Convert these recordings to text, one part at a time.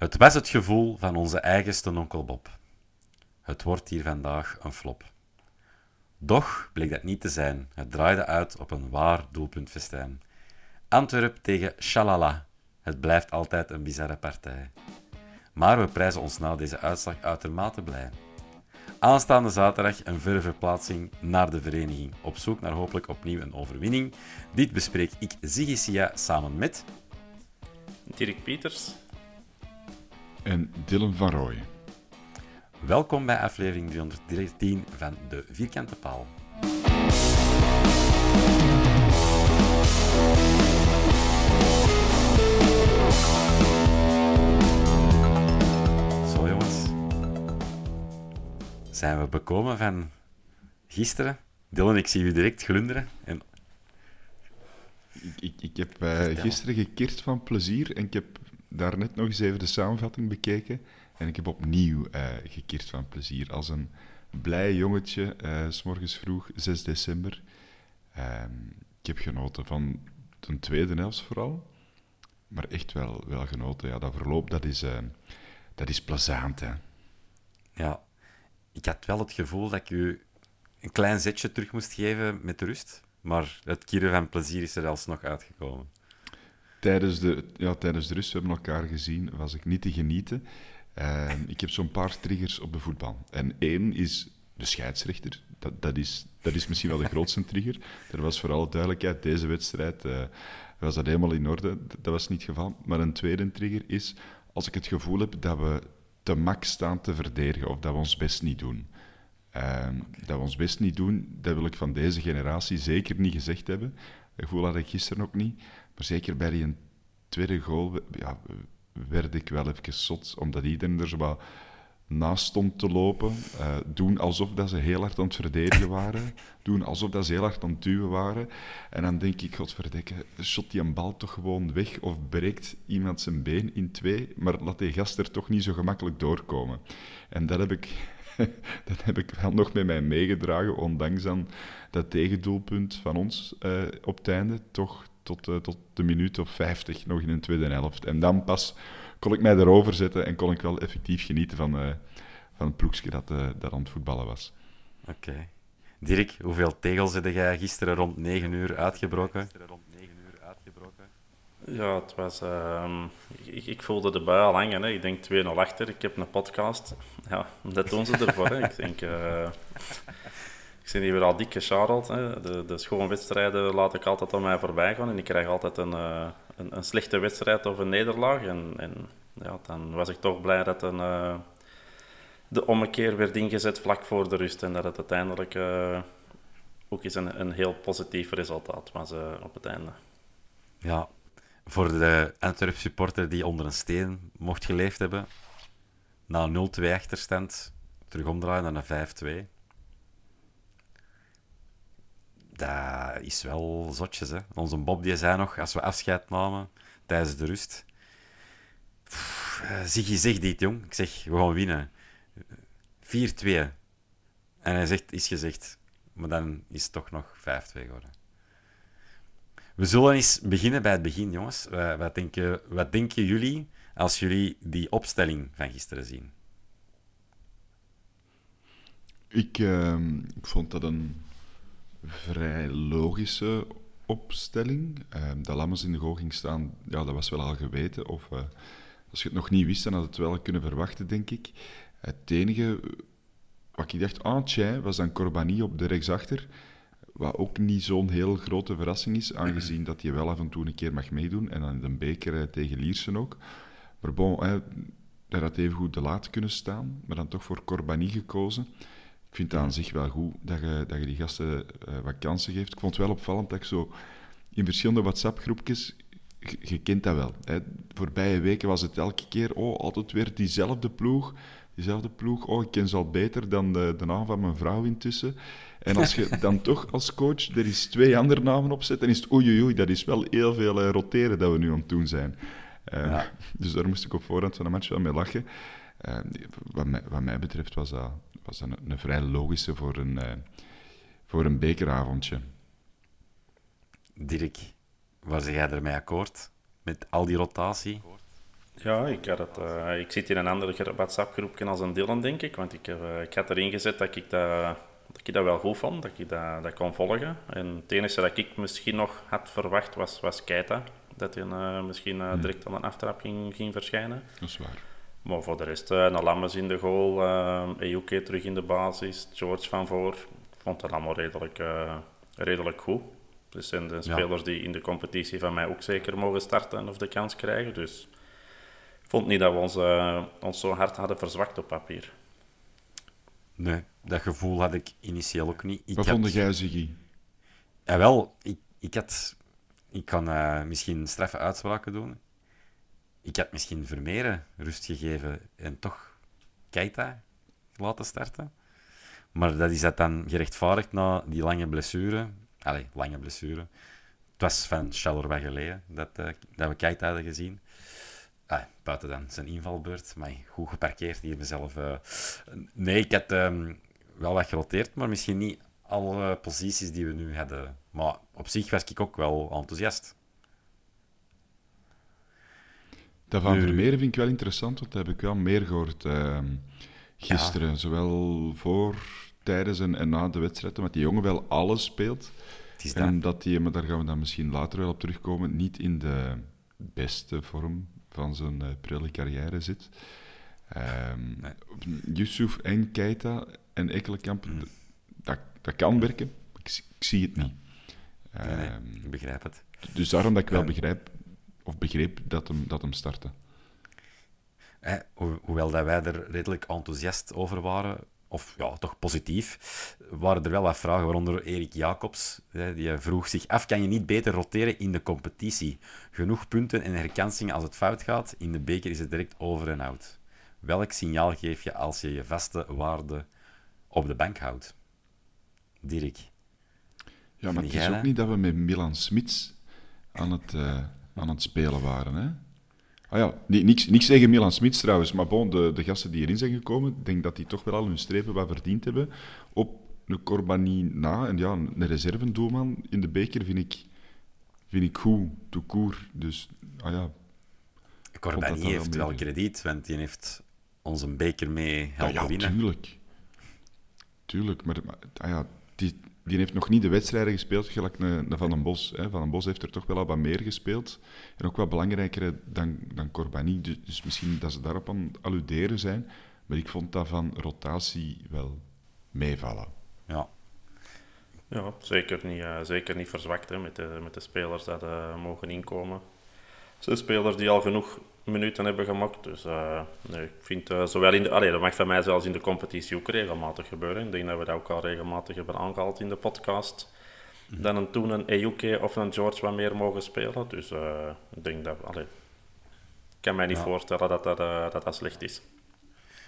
Het was het gevoel van onze eigenste onkel Bob. Het wordt hier vandaag een flop. Doch bleek dat niet te zijn. Het draaide uit op een waar doelpuntfestijn. Antwerp tegen Shalala. Het blijft altijd een bizarre partij. Maar we prijzen ons na deze uitslag uitermate blij. Aanstaande zaterdag een verre verplaatsing naar de vereniging. Op zoek naar hopelijk opnieuw een overwinning. Dit bespreek ik Ziggy Sia samen met... Dirk Pieters. En Dylan van Rooyen. Welkom bij aflevering 313 van De Vierkante Paal. Zo jongens. Zijn we bekomen van gisteren? Dylan, ik zie u direct glunderen. En Ik, ik, ik heb eh, gisteren gekeerd van plezier en ik heb daarnet nog eens even de samenvatting bekeken. En ik heb opnieuw eh gekeerd van plezier. Als een blij jongetje, eh, s morgens vroeg, 6 december. Ehm, ik heb genoten van de tweede helft vooral. Maar echt wel, wel genoten. Ja, dat verloop, dat is, eh, dat is plezant, hè. ja, ik had wel het gevoel dat ik u een klein zetje terug moest geven met rust. Maar het kieren van plezier is er alsnog uitgekomen. Tijdens de, ja, tijdens de rust, we hebben elkaar gezien, was ik niet te genieten. Ehm, ik heb zo'n paar triggers op de voetbal. En één is de scheidsrechter. Dat, dat, is, dat is misschien wel de grootste trigger. Er was voor alle duidelijkheid, deze wedstrijd eh, was dat helemaal in orde. Dat was niet het geval. Maar een tweede trigger is als ik het gevoel heb dat we te max staan te verdedigen of dat we ons best niet doen. Ehm, Dat we ons best niet doen, dat wil ik van deze generatie zeker niet gezegd hebben. Dat gevoel had ik gisteren ook niet. Zeker bij die tweede goal ja, werd ik wel even zot, omdat iedereen er zo naast stond te lopen. eh, doen alsof dat ze heel hard aan het verdedigen waren. Doen alsof dat ze heel hard aan het duwen waren. En dan denk ik, godverdikke, shot die een bal toch gewoon weg of breekt iemand zijn been in twee, maar laat die gast er toch niet zo gemakkelijk doorkomen. En dat heb ik, dat heb ik wel nog met mij meegedragen, ondanks dan dat tegendoelpunt van ons eh, op het einde, toch tot, eh, tot de minuut of 50 nog in een tweede helft. En dan pas kon ik mij erover zetten en kon ik wel effectief genieten van, eh, van het ploegje dat, eh, dat aan het voetballen was. Oké. Dirk, hoeveel tegels heb jij gisteren rond 9 uur uitgebroken? Ja, het was... ehm, ik, ik voelde de bui al hangen. Hè. Ik denk 2-0 achter. Ik heb een podcast. Ja, dat doen ze ervoor. Hè. Ik denk... eh, ik zie hier weer al dik gescharreld. De, de schoonwedstrijden laat ik altijd aan mij voorbij gaan. En ik krijg altijd een, eh, een, een slechte wedstrijd of een nederlaag. En, en ja, dan was ik toch blij dat een, eh, de ommekeer werd ingezet vlak voor de rust. En dat het uiteindelijk eh, ook eens een, een heel positief resultaat was op het einde. Ja, voor de Antwerp supporter die onder een steen mocht geleefd hebben, na een 0-2 achterstand, terug omdraaien naar een 5-2. Dat is wel zotjes, hè. Onze Bob die zei nog, als we afscheid namen, tijdens de rust. Zie je zegt dit, jong. Ik zeg, we gaan winnen. 4-2. En hij zegt, is gezegd. Maar dan is het toch nog 5-2 geworden. We zullen eens beginnen bij het begin, jongens. Wat denken, wat denken jullie als jullie die opstelling van gisteren zien? Ik, uh, ik vond dat een vrij logische opstelling. Uh, dat Lammers in de goal ging staan, ja, dat was wel al geweten. Of uh, als je het nog niet wist, dan had het wel kunnen verwachten, denk ik. Het enige wat ik dacht, ah, was dan Corbani op de rechtsachter. Wat ook niet zo'n heel grote verrassing is, aangezien dat hij wel af en toe een keer mag meedoen. En dan de beker eh, tegen Liersen ook. Maar bon, daar had even goed de laat kunnen staan, maar dan toch voor Corbani gekozen. Ik vind het aan zich wel goed dat je, dat je die gasten uh, wat kansen geeft. Ik vond het wel opvallend dat ik zo in verschillende WhatsApp-groepjes, je, je, kent dat wel. Hè. Voorbije weken was het elke keer, oh, altijd weer diezelfde ploeg diezelfde ploeg. Oh, ik ken ze al beter dan de, de naam van mijn vrouw intussen. En als je dan toch als coach er eens twee andere namen op zet, dan is het oei, oei, dat is wel heel veel uh, roteren dat we nu aan het doen zijn. Uh, ja. Dus daar moest ik op voorhand van de match wel mee lachen. Uh, wat, mij, wat, mij, betreft was dat, was dat een, een vrij logische voor een, voor een bekeravondje. Dirk, was jij ermee akkoord met al die rotatie? Ja, ik, had het, uh, ik zit in een ander WhatsApp-groepje als een Dylan, denk ik. Want ik, uh, ik had erin gezet dat ik dat, dat ik dat wel goed vond, dat ik dat, dat kon volgen. En het enige dat ik misschien nog had verwacht was, was Keita. Dat hij uh, misschien hmm. direct aan een aftrap ging, ging verschijnen. Dat is waar. Maar voor de rest, uh, Nalames in de goal, uh, terug in de basis, George van voor. Ik vond dat allemaal redelijk, redelijk goed. Dus zijn de spelers die in de competitie van mij ook zeker mogen starten of de kans krijgen. Dus vond niet dat we ons, uh, ons zo hard hadden verzwakt op papier. Nee, dat gevoel had ik initieel ook niet. Ik Wat had... vond jij, Ziggy? Ja, wel, ik, ik had... Ik kan uh, misschien straffe uitspraken doen. Ik had misschien Vermeeren rust gegeven en toch Keita laten starten. Maar dat is dat dan gerechtvaardigd na die lange blessure. Allee, lange blessure. Het was van Charleroi geleden dat, uh, dat we Keita hadden gezien. Ah, buiten dan zijn invalbeurt. Maar goed geparkeerd hier mezelf. Uh... Nee, ik had um, wel wat geroteerd, maar misschien niet alle posities die we nu hadden. Maar op zich was ik ook wel enthousiast. Dat van nu... Vermeeren vind ik wel interessant, want dat heb ik wel meer gehoord uh, gisteren. Ja. Zowel voor, tijdens en, en, na de wedstrijd, omdat die jongen wel alles speelt. En dat die, maar daar gaan we dan misschien later wel op terugkomen, niet in de beste vorm van zijn uh, prille carrière zit. Um, nee. Yusuf en Keita en Ekkelenkamp, mm. dat, dat kan werken. Ik, ik zie het niet. Nee, um, ik begrijp het. Dus daarom dat ik wel begrijp, of begreep dat hem, dat hem startte. Eh, ho hoewel dat wij er redelijk enthousiast over waren, of ja, toch positief, waren er wel wat vragen, waaronder Erik Jacobs. Die vroeg zich af, kan je niet beter roteren in de competitie? Genoeg punten en herkansingen als het fout gaat. In de beker is het direct over en out. Welk signaal geef je als je je vaste waarde op de bank houdt? Dirk. Ja, maar het is ook niet dat we met Milan Smits aan het, uh, aan het spelen waren, hè? Ah ja, niks, niks tegen Milan Smits trouwens, maar bon, de, de gasten die erin zijn gekomen, ik denk dat die toch wel al hun strepen wat verdiend hebben. Op een Corbani na, en ja, een reservendoelman in de beker vind ik, vind ik goed, tout court. Dus, ah ja. Corbani heeft wel krediet, want die heeft ons een beker mee helpen ja, ja, winnen. tuurlijk. Tuurlijk, maar, maar ah ja, die, die heeft nog niet de wedstrijden gespeeld, gelijk een, Van den Bos. Hè. Van den Bos heeft er toch wel al wat meer gespeeld. En ook wat belangrijker dan, dan Corbani. Dus, dus misschien dat ze daarop aan alluderen zijn. Maar ik vond dat van rotatie wel meevallen. Ja. Ja, zeker niet, uh, zeker niet verzwakt hè, met, de, met de spelers dat uh, mogen inkomen. Zijn spelers die al genoeg minuten hebben gemaakt. Dus uh, nee, ik vind uh, zowel in de... Allee, dat mag van mij zelfs in de competitie ook regelmatig gebeuren. Ik denk dat we dat ook al regelmatig hebben aangehaald in de podcast. Mm. Dan een, toen een Ejuke of een George wat meer mogen spelen. Dus uh, ik denk dat... Allee, ik kan mij niet ja. voorstellen dat dat, dat dat slecht is.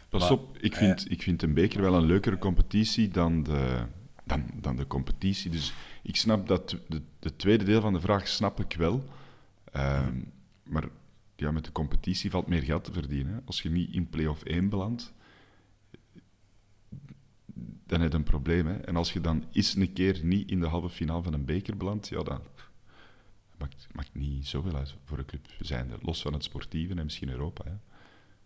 Pas op, ik vind, ik vind een beker wel een leukere competitie dan de, dan, dan de competitie. Dus ik snap dat... De, de tweede deel van de vraag snap ik wel. Um, maar ja, met de competitie valt meer geld te verdienen. Als je niet in play-off 1 belandt, dan heb je een probleem. Hè. En als je dan eens een keer niet in de halve finale van een beker belandt, ja, dan maakt, maakt niet zoveel uit voor een club. We zijn er, los van het sportieve en misschien Europa. Hè.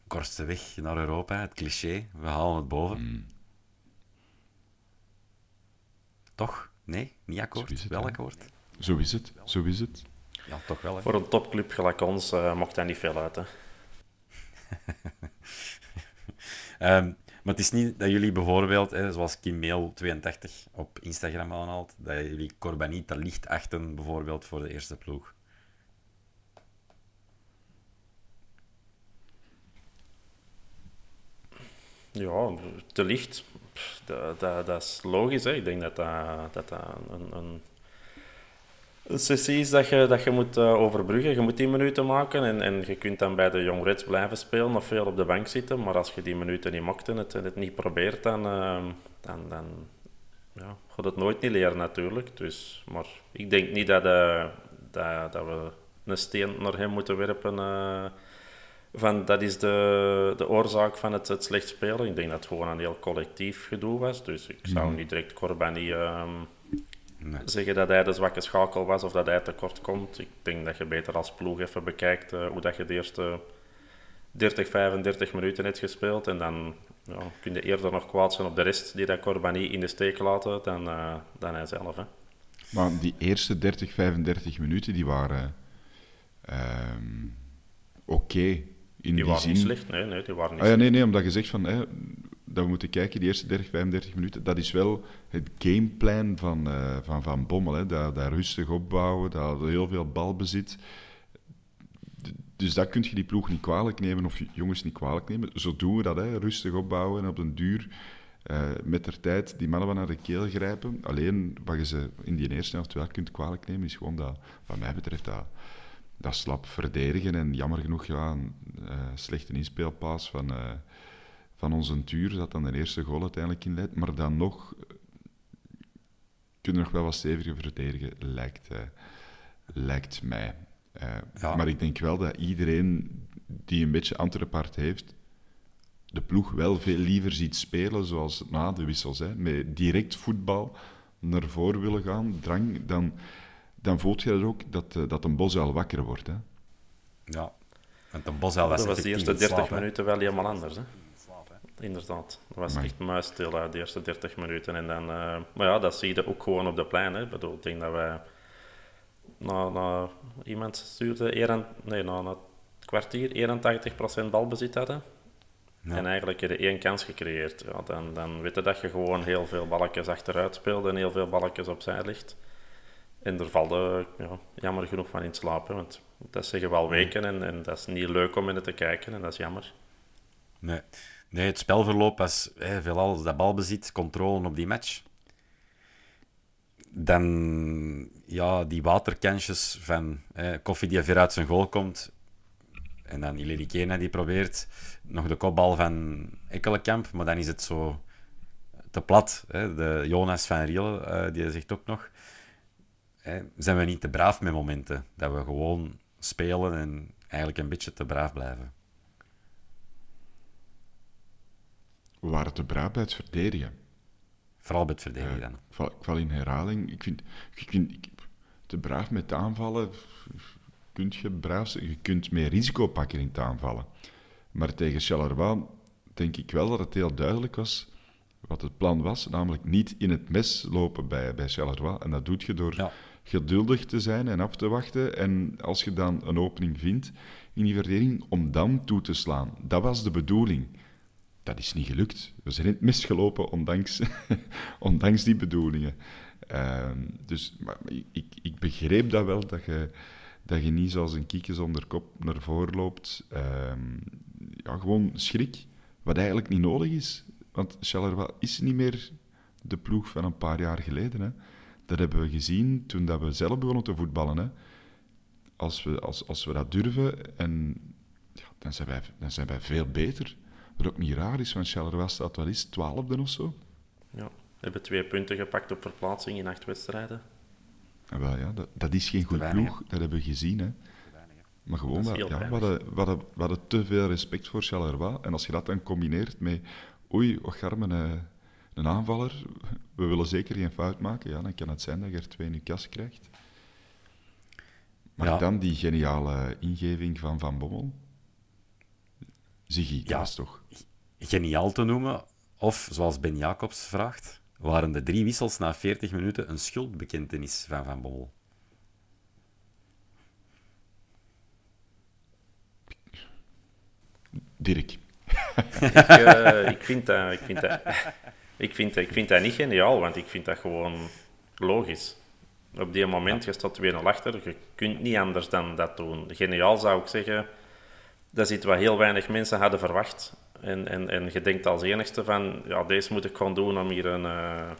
Kortste weg naar Europa, het cliché. We halen het boven. Mm. Toch? Nee? Niet akkoord? Wel akkoord? Zo is het, zo is het. Ja, toch wel. Hè? Voor een topclub gelijk ons eh, mocht dat niet veel uit. Hè. Ehm, maar het is niet dat jullie bijvoorbeeld, hè, zoals Kim Mail 82 op Instagram aanhaalt, dat jullie Corbani te licht achten, bijvoorbeeld voor de eerste ploeg. Ja, te licht. Dat, dat, dat is logisch. Hè. Ik denk dat dat, dat, dat een, een, een sessie is dat je, dat je moet eh, overbruggen. Je moet die minuten maken en, en je kunt dan bij de Young Reds blijven spelen of veel op de bank zitten. Maar als je die minuten niet maakt en het, en het niet probeert, dan, eh, dan, dan ja, gaat het nooit niet leren natuurlijk. Dus, maar ik denk niet dat, eh, dat, dat we een steen naar hem moeten werpen. van dat is de, de oorzaak van het, het slecht spelen. Ik denk dat het gewoon een heel collectief gedoe was. Dus ik zou niet direct Corbani ehm, Nee. zeggen dat hij de zwakke schakel was of dat hij tekort komt. Ik denk dat je beter als ploeg even bekijkt eh, hoe dat je de eerste 30, 35 minuten hebt gespeeld. En dan ja, kun je eerder nog kwaad zijn op de rest die dat Corbani in de steek laten dan, eh, dan hij zelf. Hè. Maar die eerste 30, 35 minuten, die waren ehm, oké. in Die die waren zin... niet slecht. Nee, nee, die waren niet Ah ja, nee, nee, omdat je zegt van, hè, dat we moeten kijken, die eerste 30, 35 minuten, dat is wel het gameplan van eh, Van, van Bommel. Hè. Dat, rustig opbouwen, dat heel veel balbezit. Dus dat kun je die ploeg niet kwalijk nemen, of jongens niet kwalijk nemen. Zo doen we dat, hè. rustig opbouwen en op den duur eh, met de tijd die mannen wel naar de keel grijpen. Alleen wat je ze in die eerste helft wel kunt kwalijk nemen, is gewoon dat, wat mij betreft, dat, dat slap verdedigen. En jammer genoeg, ja, een eh, slechte inspeelpaas van, van onze tuur, dat dan de eerste goal uiteindelijk inleidt. Maar dan nog eh, kunnen we nog wel wat steviger verdedigen, lijkt, eh, lijkt mij. Eh, Ja. Maar ik denk wel dat iedereen die een beetje Antwerpart heeft, de ploeg wel veel liever ziet spelen zoals na de wissels. Hè, met direct voetbal naar voren willen gaan, drang, dan, dan voelt je dat ook dat, dat een bos al wakker wordt. Hè. Ja. Want een Bosel was Dat was de eerste in 30 slaap, hè. minuten wel helemaal anders. Hè? Inderdaad. Dat was echt muisstil, de eerste 30 minuten. En dan, eh, maar ja, dat zie je ook gewoon op de plein. Hè. Ik bedoel, ik denk dat wij... Na, na, iemand stuurde... Eer, nee, na, het kwartier 81% balbezit hadden. Ja. En eigenlijk heb je één kans gecreëerd. Ja, dan, dan weet je dat je gewoon heel veel balletjes achteruit speelt en heel veel balletjes opzij ligt. En er valt eh, ja, jammer genoeg van in slaap. Hè, want dat zeggen we al weken en, en dat is niet leuk om in te kijken en dat is jammer. Nee. Nee, het spelverloop was hè, veelal dat balbezit, controle op die match. Dan ja, die waterkansjes van hè, Koffie die ver uit zijn goal komt. En dan Ileri Kena die probeert nog de kopbal van Ekkelenkamp, maar dan is het zo te plat. De Jonas van Riel, eh, die zegt ook nog, zijn we niet te braaf met momenten? Dat we gewoon spelen en eigenlijk een beetje te braaf blijven. We waren te braaf bij het verdedigen. Vooral bij het verdedigen dan. Ik val, ik val in herhaling. Ik vind, ik vind ik- te braaf met aanvallen. Kunt je braaf? Je kunt meer risico pakken in het aanvallen. Maar tegen Charleroi denk ik wel dat het heel duidelijk was wat het plan was. Namelijk niet in het mes lopen bij, bij Charleroi. En dat doet je door Ja. geduldig te zijn en af te wachten. En als je dan een opening vindt in die verdediging, om dan toe te slaan. Dat was de bedoeling. Dat is niet gelukt. We zijn in het mis gelopen, ondanks, ondanks die bedoelingen. Ehm, dus maar, ik, ik begreep dat wel, dat je, dat je niet zoals een kiekje zonder kop naar voren loopt. Ehm, ja, gewoon schrik, wat eigenlijk niet nodig is. Want Charleroi is niet meer de ploeg van een paar jaar geleden. Hè. Dat hebben we gezien toen dat we zelf begonnen te voetballen. Hè. Als, we, als, als we dat durven, en, ja, dan, zijn wij, dan zijn wij veel beter. Wat ook niet raar is, want Charleroi staat wat is, twaalfde of zo. Ja. We hebben twee punten gepakt op verplaatsing in acht wedstrijden. En wel, ja, dat, dat is geen goed weinig, ploeg, dat hebben we gezien. Hè. Maar gewoon, Dat wel, ja, we, hadden, we, hadden, we hadden te veel respect voor Charleroi. En als je dat dan combineert met, oei, Ocharme, een, een aanvaller, we willen zeker geen fout maken, ja, dan kan het zijn dat je er twee in je kast krijgt. Maar Ja. dan die geniale ingeving van Van Bommel. Ziggy, Ja. dat is toch... Geniaal te noemen, of zoals Ben Jacobs vraagt, waren de drie wissels na 40 minuten een schuldbekentenis van Van Bommel? Dirk. Ik, eh, ik, vind dat, ik, vind dat, ik, vind, dat- ik vind dat niet geniaal, want ik vind dat gewoon logisch. Op die moment, je staat 2-0 achter, je kunt niet anders dan dat doen. Geniaal zou ik zeggen, dat is iets wat heel weinig mensen hadden verwacht. En, en, en je denkt als enigste van, ja, deze moet ik gewoon doen om hier een, eh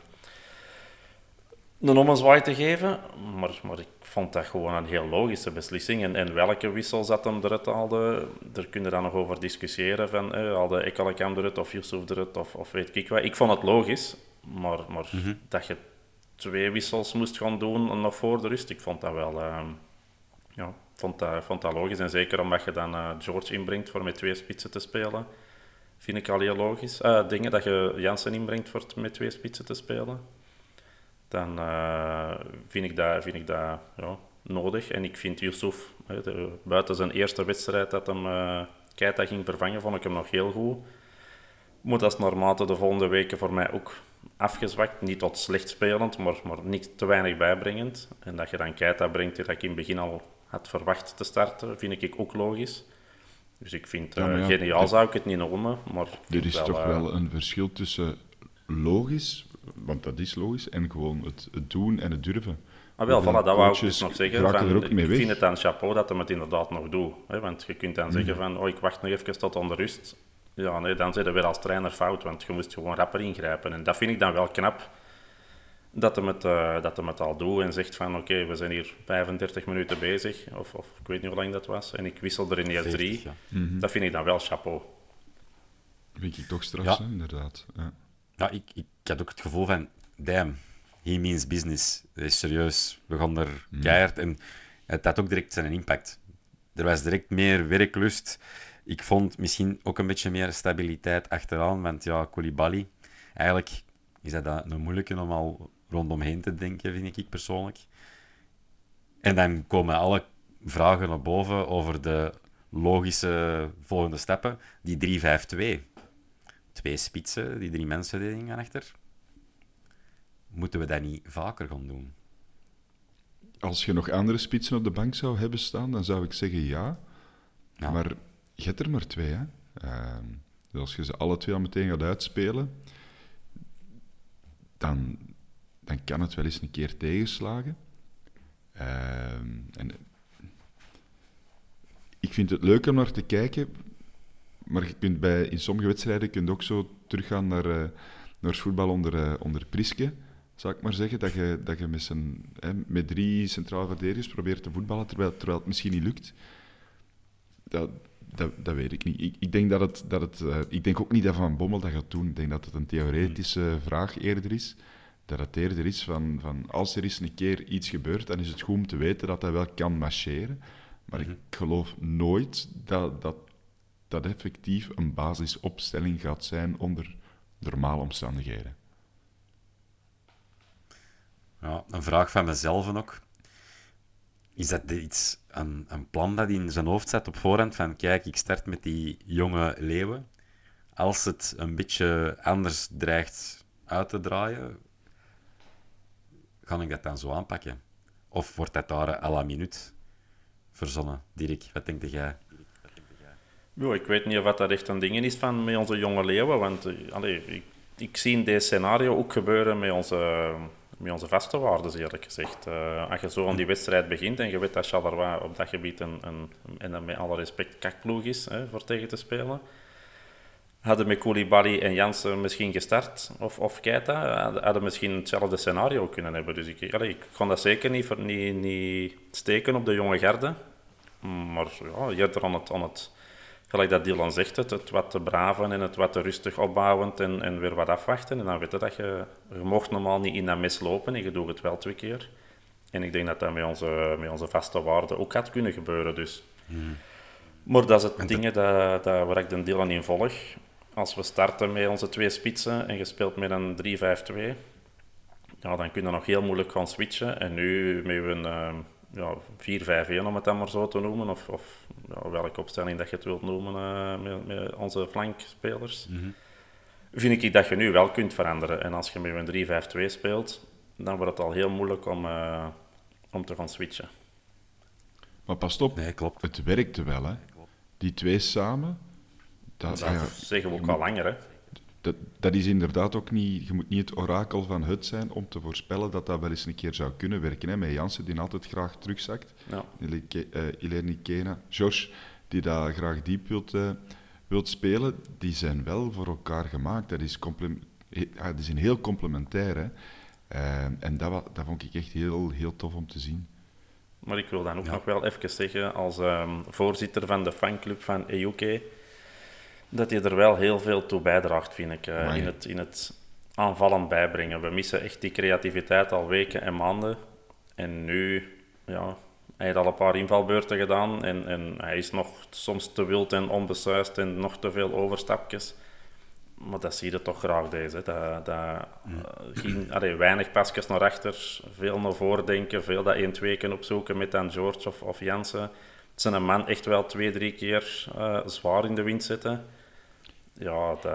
een ommezwaai te geven. Maar, maar ik vond dat gewoon een heel logische beslissing. En, en welke wissel zat hem eruit haalde, daar kun je dan nog over discussiëren. Van, eh, haalde Ekkelekam eruit of Yusuf eruit of, of weet ik wat. Ik vond het logisch, maar, maar dat je twee wissels moest gaan doen nog voor de rust, ik vond dat wel... eh, ja, vond dat, vond dat logisch. En zeker omdat je dan eh, George inbrengt voor met twee spitsen te spelen. Vind ik al heel logisch. Eh, dingen dat je Jansen inbrengt voor met twee spitsen te spelen. Dan eh, vind ik dat, vind ik dat ja, nodig. En ik vind Yusuf, de- buiten zijn eerste wedstrijd dat hem Keita ging vervangen, vond ik hem nog heel goed. Moet als naarmate de volgende weken voor mij ook afgezwakt. Niet tot slecht spelend, maar, maar niet te weinig bijbrengend. En dat je dan Keita brengt, die dat ik in het begin al had verwacht te starten, vind ik ook logisch. Dus ik vind, Ja, maar eh, ja, geniaal zou ik het niet noemen, maar... Er is toch eh, wel een verschil tussen logisch, want dat is logisch, en gewoon het, het doen en het durven. Ah, wel, voilà, dat wou ik dus nog zeggen. Van, er ook mee ik weg. vind het dan chapeau dat hij het inderdaad nog doet. Hè? Want je kunt dan zeggen van, oh, ik wacht nog even tot aan de rust. Ja, nee, dan zit je weer als trainer fout, want je moest gewoon rapper ingrijpen. En dat vind ik dan wel knap, dat hij het, eh, dat hij het al doet en zegt van, oké, we zijn hier 35 minuten bezig, of, of ik weet niet hoe lang dat was, en ik wissel er ineens 40, drie. ja. Mhm. Dat vind ik dan wel chapeau. Vind ik toch straf, Ja. hè, inderdaad. Ja. Ja, ik, ik had ook het gevoel van, damn, he means business. Dat is serieus. We gaan er keihard. En het had ook direct zijn impact. Er was direct meer werklust. Ik vond misschien ook een beetje meer stabiliteit achteraan. Want ja, Koulibaly, eigenlijk is dat dat een moeilijke om al rondomheen te denken, vind ik persoonlijk. En dan komen alle vragen naar boven over de logische volgende stappen. Die 3-5-2 twee spitsen, die drie mensen die dingen achter. Moeten we dat niet vaker gaan doen? Als je nog andere spitsen op de bank zou hebben staan, dan zou ik zeggen ja. Ja. Maar je hebt er maar twee, hè. Ehm, dus als je ze alle twee al meteen gaat uitspelen, dan, dan kan het wel eens een keer tegenslagen. Ehm, en ik vind het leuk om naar te kijken, maar je kunt bij, in sommige wedstrijden je ook zo teruggaan naar, eh, naar voetbal onder, eh, onder Priske, zou ik maar zeggen. Dat je, dat je met, zijn, hè, met drie centrale verdedigers probeert te voetballen, terwijl, terwijl het misschien niet lukt. Dat, dat, dat weet ik niet. Ik, ik, denk dat het, dat het, eh, ik denk ook niet dat Van Bommel dat gaat doen. Ik denk dat het een theoretische vraag eerder is. Dat het eerder is van, van als er eens een keer iets gebeurt, dan is het goed om te weten dat dat wel kan marcheren. Maar ik geloof nooit dat dat, dat effectief een basisopstelling gaat zijn onder normale omstandigheden. Ja, een vraag van mezelf ook. Is dat iets, een, een plan dat hij in zijn hoofd zet op voorhand? Van kijk, ik start met die jonge leeuwen. Als het een beetje anders dreigt uit te draaien, ga ik dat dan zo aanpakken? Of wordt dat daar à la minuut verzonnen? Dirk, wat denk jij? Ja, ik weet niet of dat echt een ding is van met onze jonge leeuwen. Want eh, ik, ik zie in dit scenario ook gebeuren met onze, met onze vaste waarden, eerlijk gezegd. Eh, als je zo aan die wedstrijd begint en je weet dat Charleroi op dat gebied een, een, en met alle respect kakploeg is hè, voor tegen te spelen. Hadden met Koulibaly en Jansen misschien gestart, of, of Keita, hadden, misschien hetzelfde scenario kunnen hebben. Dus ik, allee, ik kon dat zeker niet, voor, niet, niet steken op de jonge garde. Maar ja, eerder aan het, aan het gelijk dat Dylan zegt, het, het wat te braven en het wat te rustig opbouwend en, en weer wat afwachten. En dan weet je dat je, je mocht normaal niet in dat mis lopen en je doet het wel twee keer. En ik denk dat dat met onze, met onze vaste waarden ook had kunnen gebeuren. Dus Maar dat is het ding dat, dat, waar ik de Dylan in volg. Als we starten met onze twee spitsen en je speelt met een 3-5-2, ja, dan kun je nog heel moeilijk gaan switchen. En nu met een uh, ja, 4-5-1, om het dan maar zo te noemen, of, of ja, welke opstelling dat je het wilt noemen uh, met, met, onze flankspelers, mm -hmm. vind ik dat je nu wel kunt veranderen. En als je met een 3-5-2 speelt, dan wordt het al heel moeilijk om, uh, om te gaan switchen. Maar pas op, nee, klopt. het werkte wel, hè? Die twee samen. Dat, dat ja, zeggen we ook al langer, hè? Dat, dat is inderdaad ook niet... Je moet niet het orakel van het zijn om te voorspellen dat dat wel eens een keer zou kunnen werken. Hè? Met Jansen, die altijd graag terugzakt. Ja. Ilerni Kena. George, die daar graag diep wilt, uh, wilt spelen. Die zijn wel voor elkaar gemaakt. Dat is, ja, die zijn heel complementair, hè? Uh, en dat, dat vond ik echt heel, heel tof om te zien. Maar ik wil dan ook ja. nog wel even zeggen, als um, voorzitter van de fanclub van EUK, dat je er wel heel veel toe bijdraagt, vind ik, uh, in, het, in het aanvallend bijbrengen. We missen echt die creativiteit al weken en maanden. En nu, ja, hij heeft al een paar invalbeurten gedaan en, en hij is nog soms te wild en onbesuist en nog te veel overstapjes. Maar dat zie je toch graag deze. Dat, dat, mm. geen, allee, weinig pasjes naar achter, veel naar voren denken, veel dat 1-2 kunnen opzoeken met dan George of, of Jansen. Zijn een man echt wel twee, drie keer uh, zwaar in de wind zetten. Ja, dat,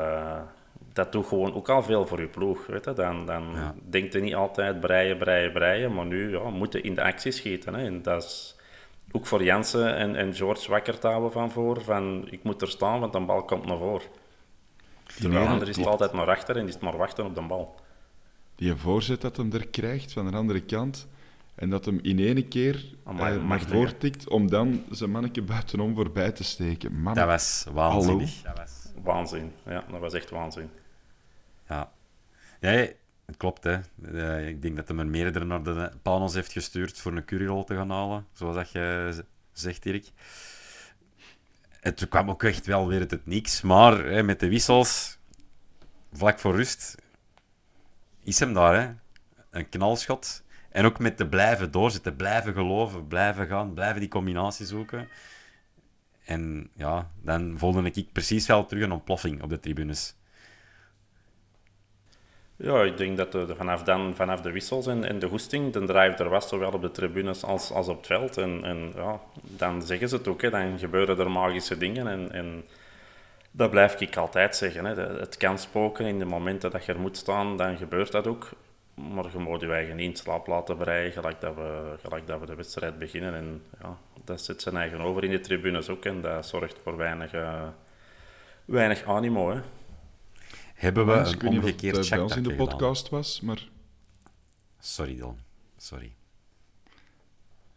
dat doet gewoon ook al veel voor je ploeg. Weet je? Dan, dan ja. denkt je niet altijd breien, breien, breien, maar nu ja, moet je in de actie schieten. Hè? En dat is ook voor Jansen en, en George wakker houden van voor. Van, ik moet er staan, want een bal komt naar voren. De ander is het altijd maar achter en is het maar wachten op de bal. Die voorzet dat hem er krijgt van de andere kant en dat hem in ene keer Amai, uh, naar voren tikt om dan zijn manneke buitenom voorbij te steken. Man, dat was waanzinnig. Dat was... Waanzin, ja, dat was echt waanzin. Ja, ja het klopt. Hè. Uh, ik denk dat hij er meerdere naar de Panos heeft gestuurd voor een curryrol te gaan halen, zoals dat je zegt, Erik het kwam ook echt wel weer het niks. Maar hè, met de wissels, vlak voor rust, is hem daar. Hè? Een knalschot. En ook met te blijven doorzetten, blijven geloven, blijven gaan, blijven die combinatie zoeken. En ja, dan voelde ik precies wel terug een ontploffing op de tribunes. Ja, ik denk dat vanaf, dan, vanaf de wissels en, en de goesting, de drive er was, zowel op de tribunes als, als op het veld. En, en ja, dan zeggen ze het ook, hè, dan gebeuren er magische dingen. En, en dat blijf ik altijd zeggen. Hè. Het kan spoken in de momenten dat je er moet staan, dan gebeurt dat ook. Maar je moet je eigen niet in slaap laten breien, gelijk dat we, gelijk dat we de wedstrijd beginnen. En ja, dat zit zijn eigen over in de tribunes ook en dat zorgt voor weinig, uh, weinig animo. Hè. Hebben we een omgekeerd check bij ons in de podcast was, maar... Sorry dan, sorry.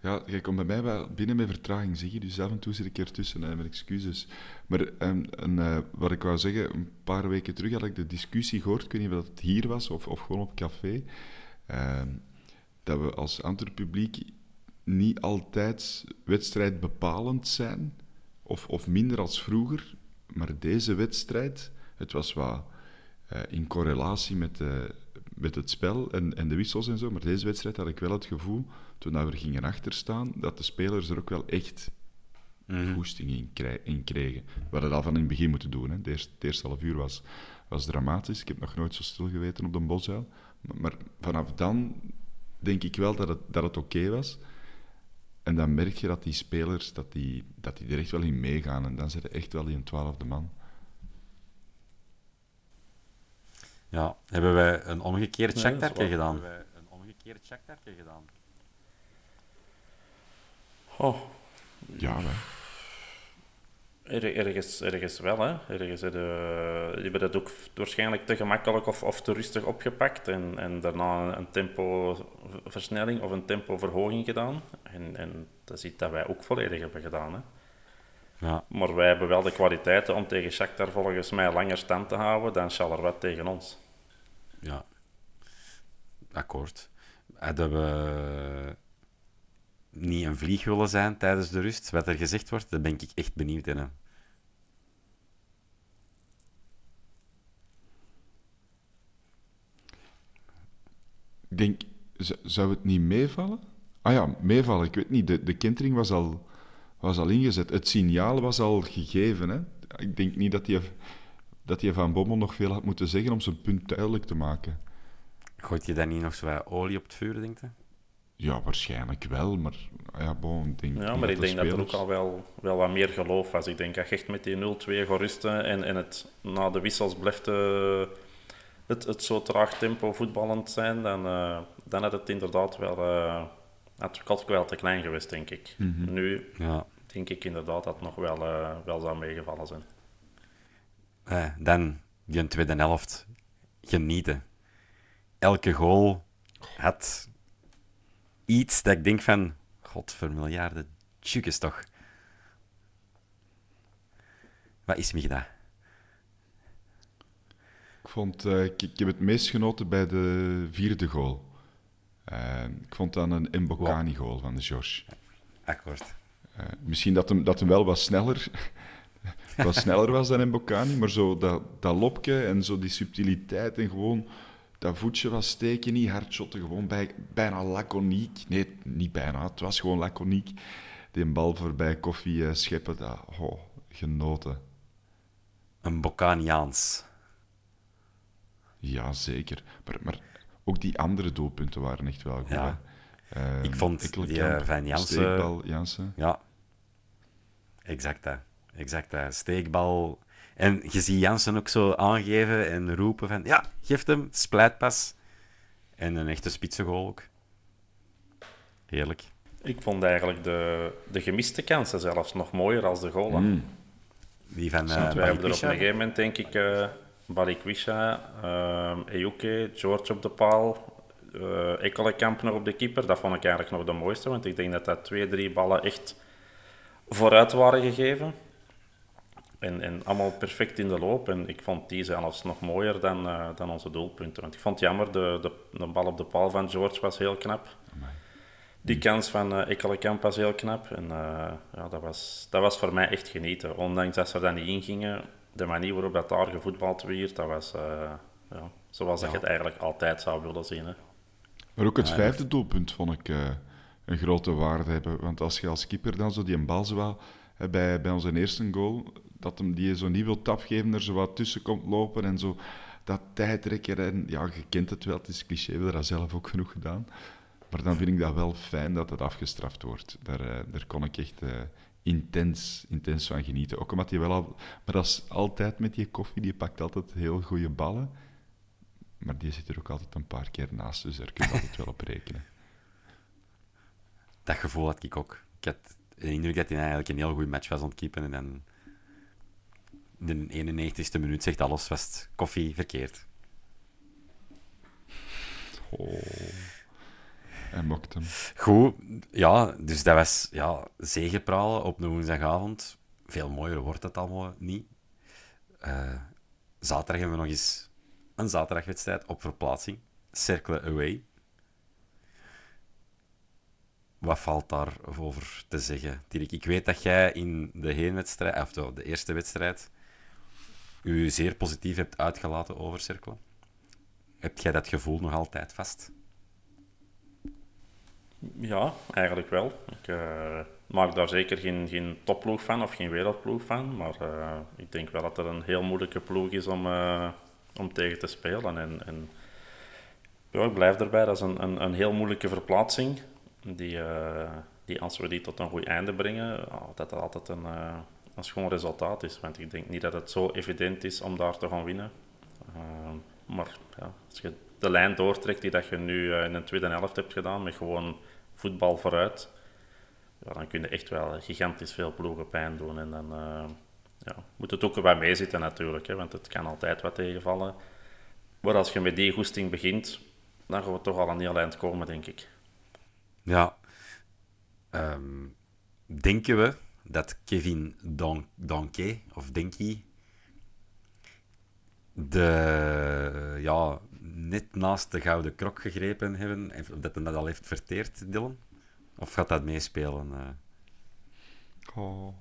Ja, je komt bij mij wel binnen met vertraging, zie je. Dus af en toe zit ik ertussen, hè, met excuses. Maar en, en, uh, wat ik wou zeggen, een paar weken terug had ik de discussie gehoord, ik weet niet of het hier was of, of gewoon op café, uh, dat we als Antwerp-publiek niet altijd wedstrijdbepalend zijn, of, of minder als vroeger. Maar deze wedstrijd, het was wat uh, in correlatie met, uh, met het spel en, en de wissels en zo. Maar deze wedstrijd had ik wel het gevoel, toen we er gingen achterstaan, dat de spelers er ook wel echt mm. goesting in, in, kregen. We hadden dat van in het begin moeten doen. Hè. De eerste, het eerste half uur was, was dramatisch. Ik heb nog nooit zo stil geweten op de Bosuil. Maar, maar, vanaf dan denk ik wel dat het, dat het oké okay was. En dan merk je dat die spelers dat die, dat die er echt wel in meegaan. En dan zit echt wel in een twaalfde man. Ja, hebben wij een omgekeerd checkdartje gedaan? Hebben wij een omgekeerd checkdartje gedaan? Oh. Ja, hè. Er, ergens, ergens wel, hè. Ergens heb je, je hebt het ook waarschijnlijk te gemakkelijk of, of te rustig opgepakt en, en daarna een tempoversnelling of een tempoverhoging gedaan. En, en dat is iets dat wij ook volledig hebben gedaan, hè. Ja. Maar wij hebben wel de kwaliteiten om tegen Shakhtar volgens mij langer stand te houden dan Charleroi tegen ons. Ja, akkoord. Hadden we niet een vlieg willen zijn tijdens de rust, wat er gezegd wordt, daar ben ik echt benieuwd in. Ik denk, zou het niet meevallen? Ah ja, meevallen, ik weet niet. De, de kentering was al, was al ingezet. Het signaal was al gegeven. Hè? Ik denk niet dat hij, dat hij Van Bommel nog veel had moeten zeggen om zijn punt duidelijk te maken. Gooit je daar niet nog zo wat olie op het vuur, denk je? Ja, waarschijnlijk wel, maar ja, bon, ik denk Ja, maar ik denk dat er ook al wel, wel wat meer geloof was. Ik denk dat je echt met die 0-2 gerusten en, en het na de wissels blijft eh, het, het zo traag tempo voetballend zijn, dan, uh, dan had het inderdaad wel, uh, had het wel te klein geweest, denk ik. Mhm. Nu Ja. denk ik inderdaad dat het nog wel, eh, wel zou meegevallen zijn. Eh, dan, die tweede helft. Genieten. Elke goal had iets dat ik denk van... Godvermiljarden, tjukes toch. Wat is gedaan? Ik, vond, eh, ik, ik heb het meest genoten bij de vierde goal. Eh, ik vond dan een Mbokani-goal van de George. Akkoord. Eh, misschien dat hem, dat hem wel wat sneller, wat sneller was dan Mbokani, maar zo dat, dat lopje en zo die subtiliteit en gewoon dat voetje was steken, niet hard shotten, gewoon bij, bijna laconiek. Nee, niet bijna, het was gewoon laconiek. Die bal voorbij koffie eh, scheppen, dat, oh, genoten. Een Bocaniaans. Ja, zeker. Maar, maar ook die andere doelpunten waren echt wel goed. Ja. Eh, Ik vond die, eh, Van Jansen- steekbal, Jansen. Ja. Exact dat. Exact dat. Steekbal. En je ziet Jansen ook zo aangeven en roepen van... Ja, geef hem. Splijtpas. En een echte spitsengoal ook. Heerlijk. Ik vond eigenlijk de, de gemiste kansen zelfs nog mooier als de goalen. Mm. Die van uh, wij hebben er op een gegeven moment, denk ik, eh Balikwisha, ehm Ejuke, George op de paal, eh Ekkelenkamp nog op de keeper. Dat vond ik eigenlijk nog de mooiste, want ik denk dat dat twee, drie ballen echt vooruit waren gegeven. En, en allemaal perfect in de loop. En ik vond die zelfs nog mooier dan, eh, dan onze doelpunten. Want ik vond het jammer, de, de, de bal op de paal van George was heel knap. Die kans van eh Ekkelenkamp was heel knap. En eh, ja, dat, was, dat was voor mij echt genieten. Ondanks dat ze er dan niet in gingen, de manier waarop dat daar gevoetbald werd, dat was eh, ja, zoals dat je het eigenlijk altijd zou willen zien. Hè. Maar ook het vijfde doelpunt vond ik eh, een grote waarde hebben. Want als je als keeper dan zo die een bal bij, bij onze eerste goal, dat hem die zo niet wil afgeven, er zo wat tussen komt lopen en zo dat tijdrekken. En, ja, je kent het wel, het is cliché, we hebben dat zelf ook genoeg gedaan. Maar dan vind ik dat wel fijn dat het afgestraft wordt. Daar, eh, daar kon ik echt eh, intens, intens van genieten. Ook omdat hij wel al... Maar dat is altijd met die koffie, die pakt altijd heel goede ballen. Maar die zit er ook altijd een paar keer naast, dus daar kun je altijd wel op rekenen. Dat gevoel had ik ook. Ik had de indruk dat hij eigenlijk een heel goede match was aan het. En de 91ste minuut zegt alles, was het koffie verkeerd. Oh. Hij mokt hem. Goed, ja, dus dat was ja, zegepralen op een woensdagavond. Veel mooier wordt het allemaal niet. Eh, zaterdag hebben we nog eens een zaterdagwedstrijd op verplaatsing. Cercle away. Wat valt daarover te zeggen, Dirk? Ik weet dat jij in de heenwedstrijd, of de, de eerste wedstrijd, u zeer positief hebt uitgelaten over Cercle. Heb jij dat gevoel nog altijd vast? Ja, eigenlijk wel. Ik eh, maak daar zeker geen, geen topploeg van of geen wereldploeg van. Maar eh, ik denk wel dat er een heel moeilijke ploeg is om, eh, om tegen te spelen. En, en ik blijf erbij. Dat is een, een, een heel moeilijke verplaatsing. Die, die als we die tot een goed einde brengen, dat dat altijd een, een schoon resultaat is. Want ik denk niet dat het zo evident is om daar te gaan winnen. Eh, maar ja, als je de lijn doortrekt die dat je nu eh, in de tweede helft hebt gedaan, met gewoon voetbal vooruit, ja, dan kun je echt wel gigantisch veel ploegen pijn doen. En dan eh, ja, moet het ook erbij meezitten natuurlijk, hè, want het kan altijd wat tegenvallen. Maar als je met die goesting begint, dan gaan we toch al een heel eind komen, denk ik. Ja. Ehm, denken we dat Kevin Don of Denki, de, ja, net naast de gouden krok gegrepen hebben, of dat hij dat al heeft verteerd, Dylan? Of gaat dat meespelen? eh? Oh.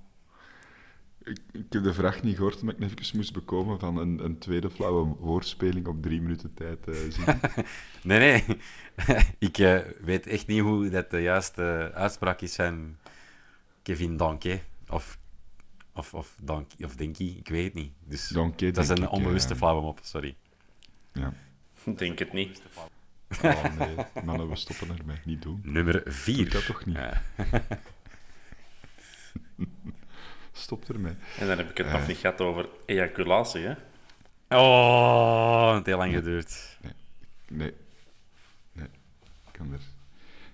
Ik, ik heb de vraag niet gehoord, maar ik even moest bekomen van een, een tweede flauwe woordspeling op drie minuten tijd eh zien. Nee, nee. ik eh, weet echt niet hoe dat de juiste uitspraak is van Kevin Danke. Of, of, of, Dank, of Denki, ik weet het niet. Dus Danke, dat is een onbewuste eh. flauwe mop, sorry. Ja. Ik denk het niet. Oh nee, mannen, we stoppen ermee. Niet doen. Nummer 4. Doe dat toch niet? Stop ermee. En dan heb ik het Eh. nog niet gehad over ejaculatie, hè? Oh, het heeft heel lang geduurd. Nee. Nee. Ik kan er,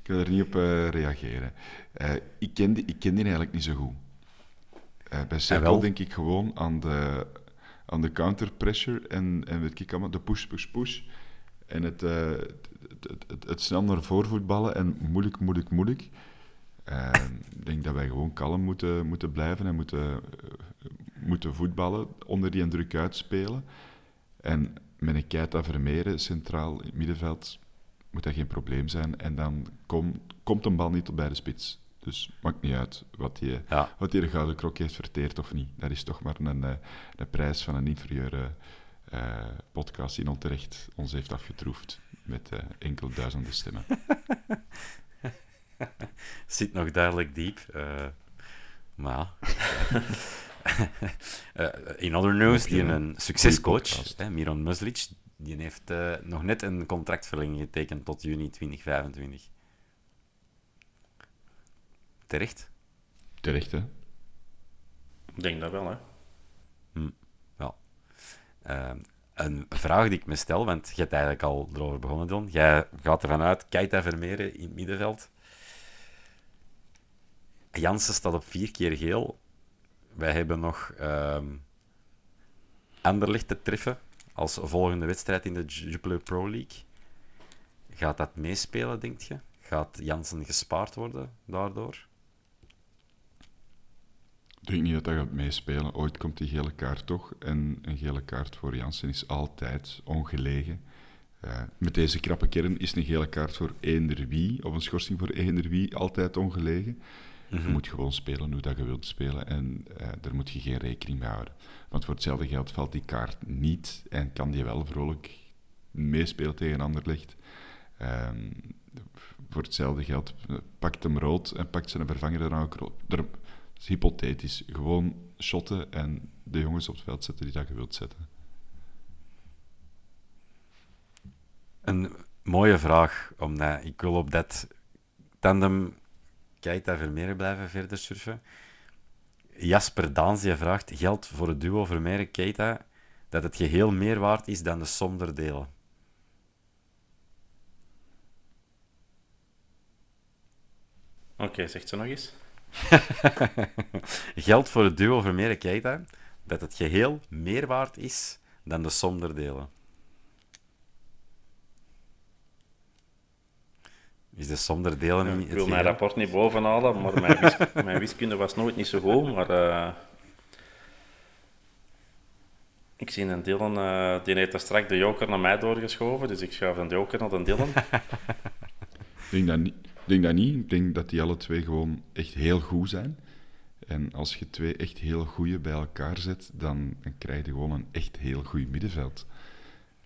ik kan er niet op eh, reageren. Eh, ik, ken die, ik ken die eigenlijk niet zo goed. Eh, bij Cirkel wel. denk ik gewoon aan de, aan de counter pressure en, en weet ik allemaal, de push, push, push. En het, het, het, het, het snel naar voren voetballen en moeilijk, moeilijk, moeilijk. Ik denk dat wij gewoon kalm moeten, moeten blijven en moeten, moeten voetballen, onder die druk uitspelen. En met een Keita Vermeeren centraal in het middenveld moet dat geen probleem zijn. En dan kom, komt een bal niet tot bij de spits. Dus maakt niet uit wat Ja. wat die de Gouden Krok heeft verteerd of niet. Dat is toch maar een, eh, een prijs van een inferieure eh, podcast die onterecht ons heeft afgetroefd met eh, enkele duizenden stemmen. Zit nog duidelijk diep. maar in other news, die een succescoach, hè, Miron Muslic, die heeft eh, nog net een contractverlenging getekend tot juni 2025. Terecht? Terecht, hè? Ik denk dat wel, hè? Ja. Eh, een vraag die ik me stel, want je hebt eigenlijk al erover begonnen, Don. Jij gaat ervan uit, Keita Vermeeren in het middenveld. Jansen staat op vier keer geel. Wij hebben nog ehm Anderlecht te treffen als volgende wedstrijd in de Jupiler Pro League. Gaat dat meespelen, denk je? Gaat Jansen gespaard worden daardoor? Ik denk niet dat dat gaat meespelen. Ooit komt die gele kaart toch. En een gele kaart voor Jansen is altijd ongelegen. Eh, met deze krappe kern is een gele kaart voor eender wie, of een schorsing voor eender wie, altijd ongelegen. Je moet gewoon spelen hoe dat je wilt spelen en eh, daar moet je geen rekening mee houden. Want voor hetzelfde geld valt die kaart niet en kan die wel vrolijk meespelen tegen Anderlecht. Ehm voor hetzelfde geld pakt hem rood en pakt zijn vervanger dan ook rood. Dat is hypothetisch. Gewoon shotten en de jongens op het veld zetten die dat je wilt zetten. Een mooie vraag, omdat ik wil op dat tandem Keita Vermeeren blijven verder surfen. Jasper Daans die vraagt, geldt voor het duo Vermeeren-Keita dat het geheel meer waard is dan de som der delen? Oké, zegt ze nog eens. Geldt voor het duo Vermeeren-Keita dat het geheel meer waard is dan de som der delen? Is de som der delen Ja, niet ik het wil mijn rapport niet bovenhalen, maar mijn, wis- mijn wiskunde was nooit niet zo goed. Maar eh, ik zie een Dylan, eh, die heeft daar straks de joker naar mij doorgeschoven, dus ik schuif een joker naar de Dylan. Ik denk dat niet. Ik denk dat niet. Ik denk dat die alle twee gewoon echt heel goed zijn. En als je twee echt heel goede bij elkaar zet, dan, dan krijg je gewoon een echt heel goed middenveld.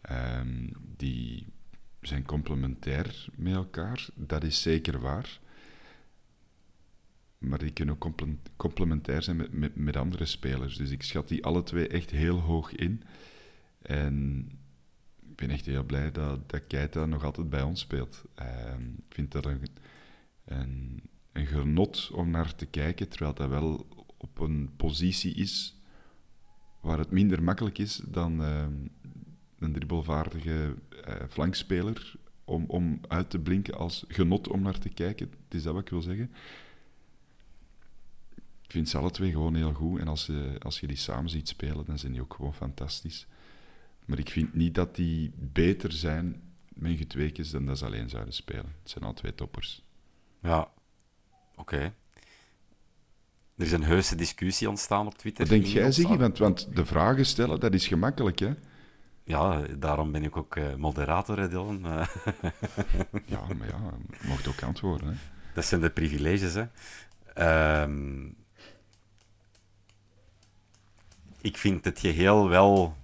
Ehm, die zijn complementair met elkaar, dat is zeker waar. Maar die kunnen ook comple- complementair zijn met, met, andere spelers. Dus ik schat die alle twee echt heel hoog in. En ik ben echt heel blij dat, dat Keita nog altijd bij ons speelt. Ehm, ik vind dat een, een, een genot om naar te kijken, terwijl dat wel op een positie is waar het minder makkelijk is dan ehm, een dribbelvaardige eh, flankspeler om, om uit te blinken als genot om naar te kijken. Het is dat wat ik wil zeggen. Ik vind ze alle twee gewoon heel goed. En als je, als je die samen ziet spelen, dan zijn die ook gewoon fantastisch. Maar ik vind niet dat die beter zijn tweekjes dan dat ze alleen zouden spelen. Het zijn al twee toppers. Ja, oké. Er is een heuse discussie ontstaan op Twitter. Wat denk jij, Ziggy? Want, want de vragen stellen, dat is gemakkelijk, hè? Ja, daarom ben ik ook eh, moderator, hè, Dylan. Ja, maar ja, je mocht ook antwoorden, hè? dat zijn de privileges, hè. Ehm, ik vind het geheel wel,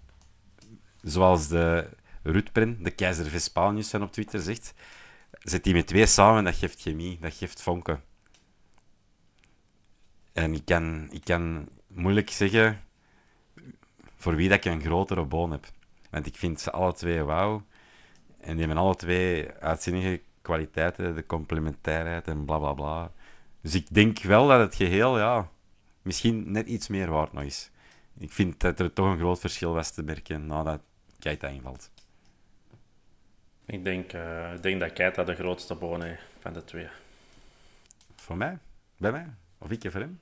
zoals de Rutpren, de keizer Vespanius van op Twitter zegt, zet die met twee samen, dat geeft chemie, dat geeft vonken. En ik kan, ik kan moeilijk zeggen voor wie dat ik een grotere boon heb. Want ik vind ze alle twee wauw. En die hebben alle twee uitzinnige kwaliteiten, de complementairheid en bla bla bla. Dus ik denk wel dat het geheel, ja, misschien net iets meer waard nog is. Ik vind dat er toch een groot verschil was te merken nadat Keita invalt. Ik denk, uh, ik denk dat Keita de grootste boon is van de twee. Voor mij? Bij mij? Of ik voor hem?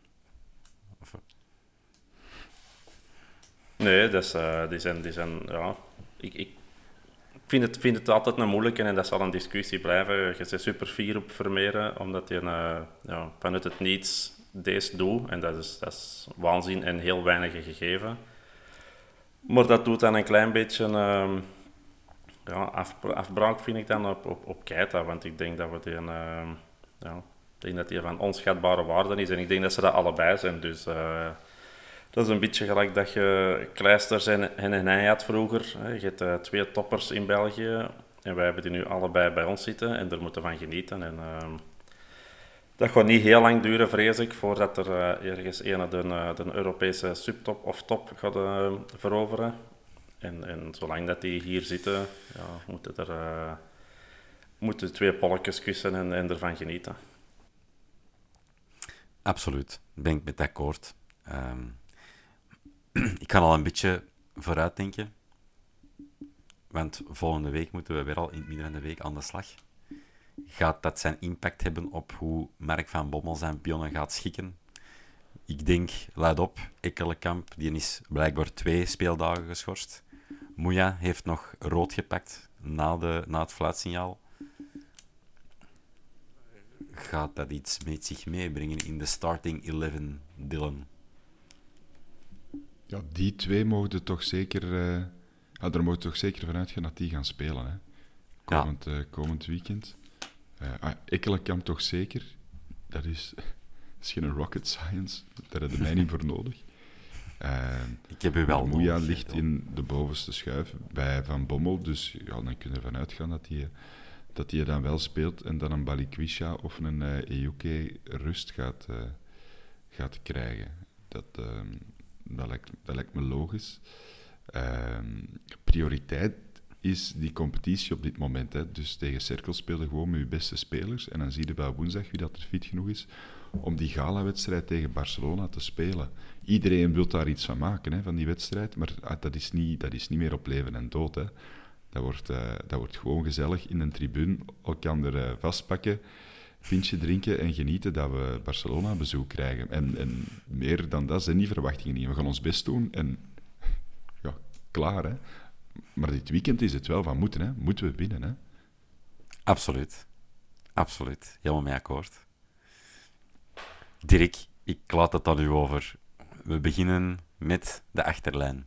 Nee, dus, uh, die zijn, die zijn ja, ik, ik vind, het, vind het altijd een moeilijke en dat zal een discussie blijven. Je bent super fier op Vermeeren, omdat je uh, ja, vanuit het niets deze doet. En dat is, dat is waanzin en heel weinig gegeven. Maar dat doet dan een klein beetje uh, ja, afbraak, vind ik dan, op, op, Keita. Want ik denk dat we die, uh, ja, denk dat die van onschatbare waarde is. En ik denk dat ze dat allebei zijn. Dus uh, dat is een beetje gelijk dat je Kleisters en, en hij had vroeger. Je hebt uh, twee toppers in België. En wij hebben die nu allebei bij ons zitten. En daar moeten van genieten. En, uh, dat gaat niet heel lang duren, vrees ik, voordat er uh, ergens een de, de Europese subtop of top gaat veroveren. En, en zolang dat die hier zitten, ja, moeten er moeten twee polletjes kussen en, en ervan genieten. Absoluut, ben ik met akkoord. Um, ik kan al een beetje vooruitdenken. Want volgende week moeten we weer al in het midden van de week aan de slag. Gaat dat zijn impact hebben op hoe Mark van Bommel zijn pionnen gaat schikken? Ik denk, luid op, Ekkelenkamp die is blijkbaar twee speeldagen geschorst. Moeja heeft nog rood gepakt na, de, na het fluitsignaal. Gaat dat iets met zich meebrengen in de starting 11, Dylan? Ja, die twee mogen toch zeker... Uh, ja, daar mogen toch zeker vanuit gaan dat die gaan spelen. Hè? Komend, ja. uh, komend weekend. Uh, ah, Ekkelenkamp toch zeker. Dat is, dat is geen rocket science. Daar hebben mij niet voor nodig. ik heb u wel Moeja ligt in de bovenste schuif bij Van Bommel. Dus ja, dan kunnen we vanuit gaan dat hij dat die dan wel speelt en dan een Balikwisha of een uh, Ejuke rust gaat, uh, gaat krijgen. Dat, uh, dat, lijkt, dat lijkt me logisch. Ehm, prioriteit is die competitie op dit moment. Hè. Dus tegen Cirkel spelen gewoon met je beste spelers. En dan zie je wel woensdag wie dat er fit genoeg is om die gala-wedstrijd tegen Barcelona te spelen. Iedereen wil daar iets van maken, hè, van die wedstrijd. Maar ah, dat is niet, dat is niet meer op leven en dood. Hè. Dat wordt, uh, dat wordt gewoon gezellig in een tribune, elkaar uh, vastpakken, pintje drinken en genieten dat we Barcelona bezoek krijgen. En, en meer dan dat zijn die verwachtingen niet. We gaan ons best doen en ja, klaar. Hè. Maar dit weekend is het wel van moeten. Hè. Moeten we winnen. Hè. Absoluut. Absoluut. Helemaal mee akkoord. Dirk, ik laat het aan u over. We beginnen met de achterlijn.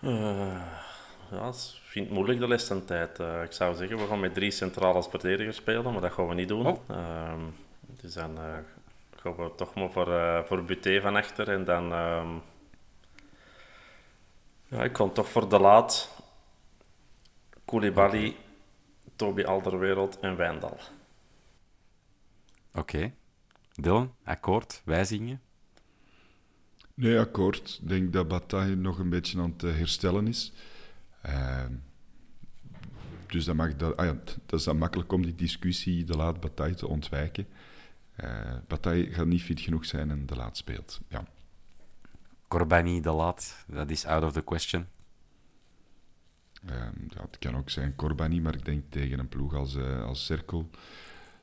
Uh, ja, ik vind het moeilijk de laatste tijd. Uh, ik zou zeggen, we gaan met drie centrale als verdediger spelen, maar dat gaan we niet doen. Oh. Uh, dus dan uh, gaan we toch maar voor, voor Buté van achter. En dan... Ehm, ja, ik kom toch voor De Laat, Koulibaly, Toby Alderwereld en Wijndal. Oké. Okay. Dylan, akkoord, wijzigingen? Nee, akkoord. Ik denk dat Bataille nog een beetje aan het eh, herstellen is. Uh, dus dat, mag dat, ah ja, dat is dan makkelijk om die discussie de laat Bataille te ontwijken. Uh, Bataille gaat niet fit genoeg zijn en de laat speelt. Ja. Corbani de laat, dat is out of the question. Uh, ja, het kan ook zijn Corbani, maar ik denk tegen een ploeg als, uh, als Cirkel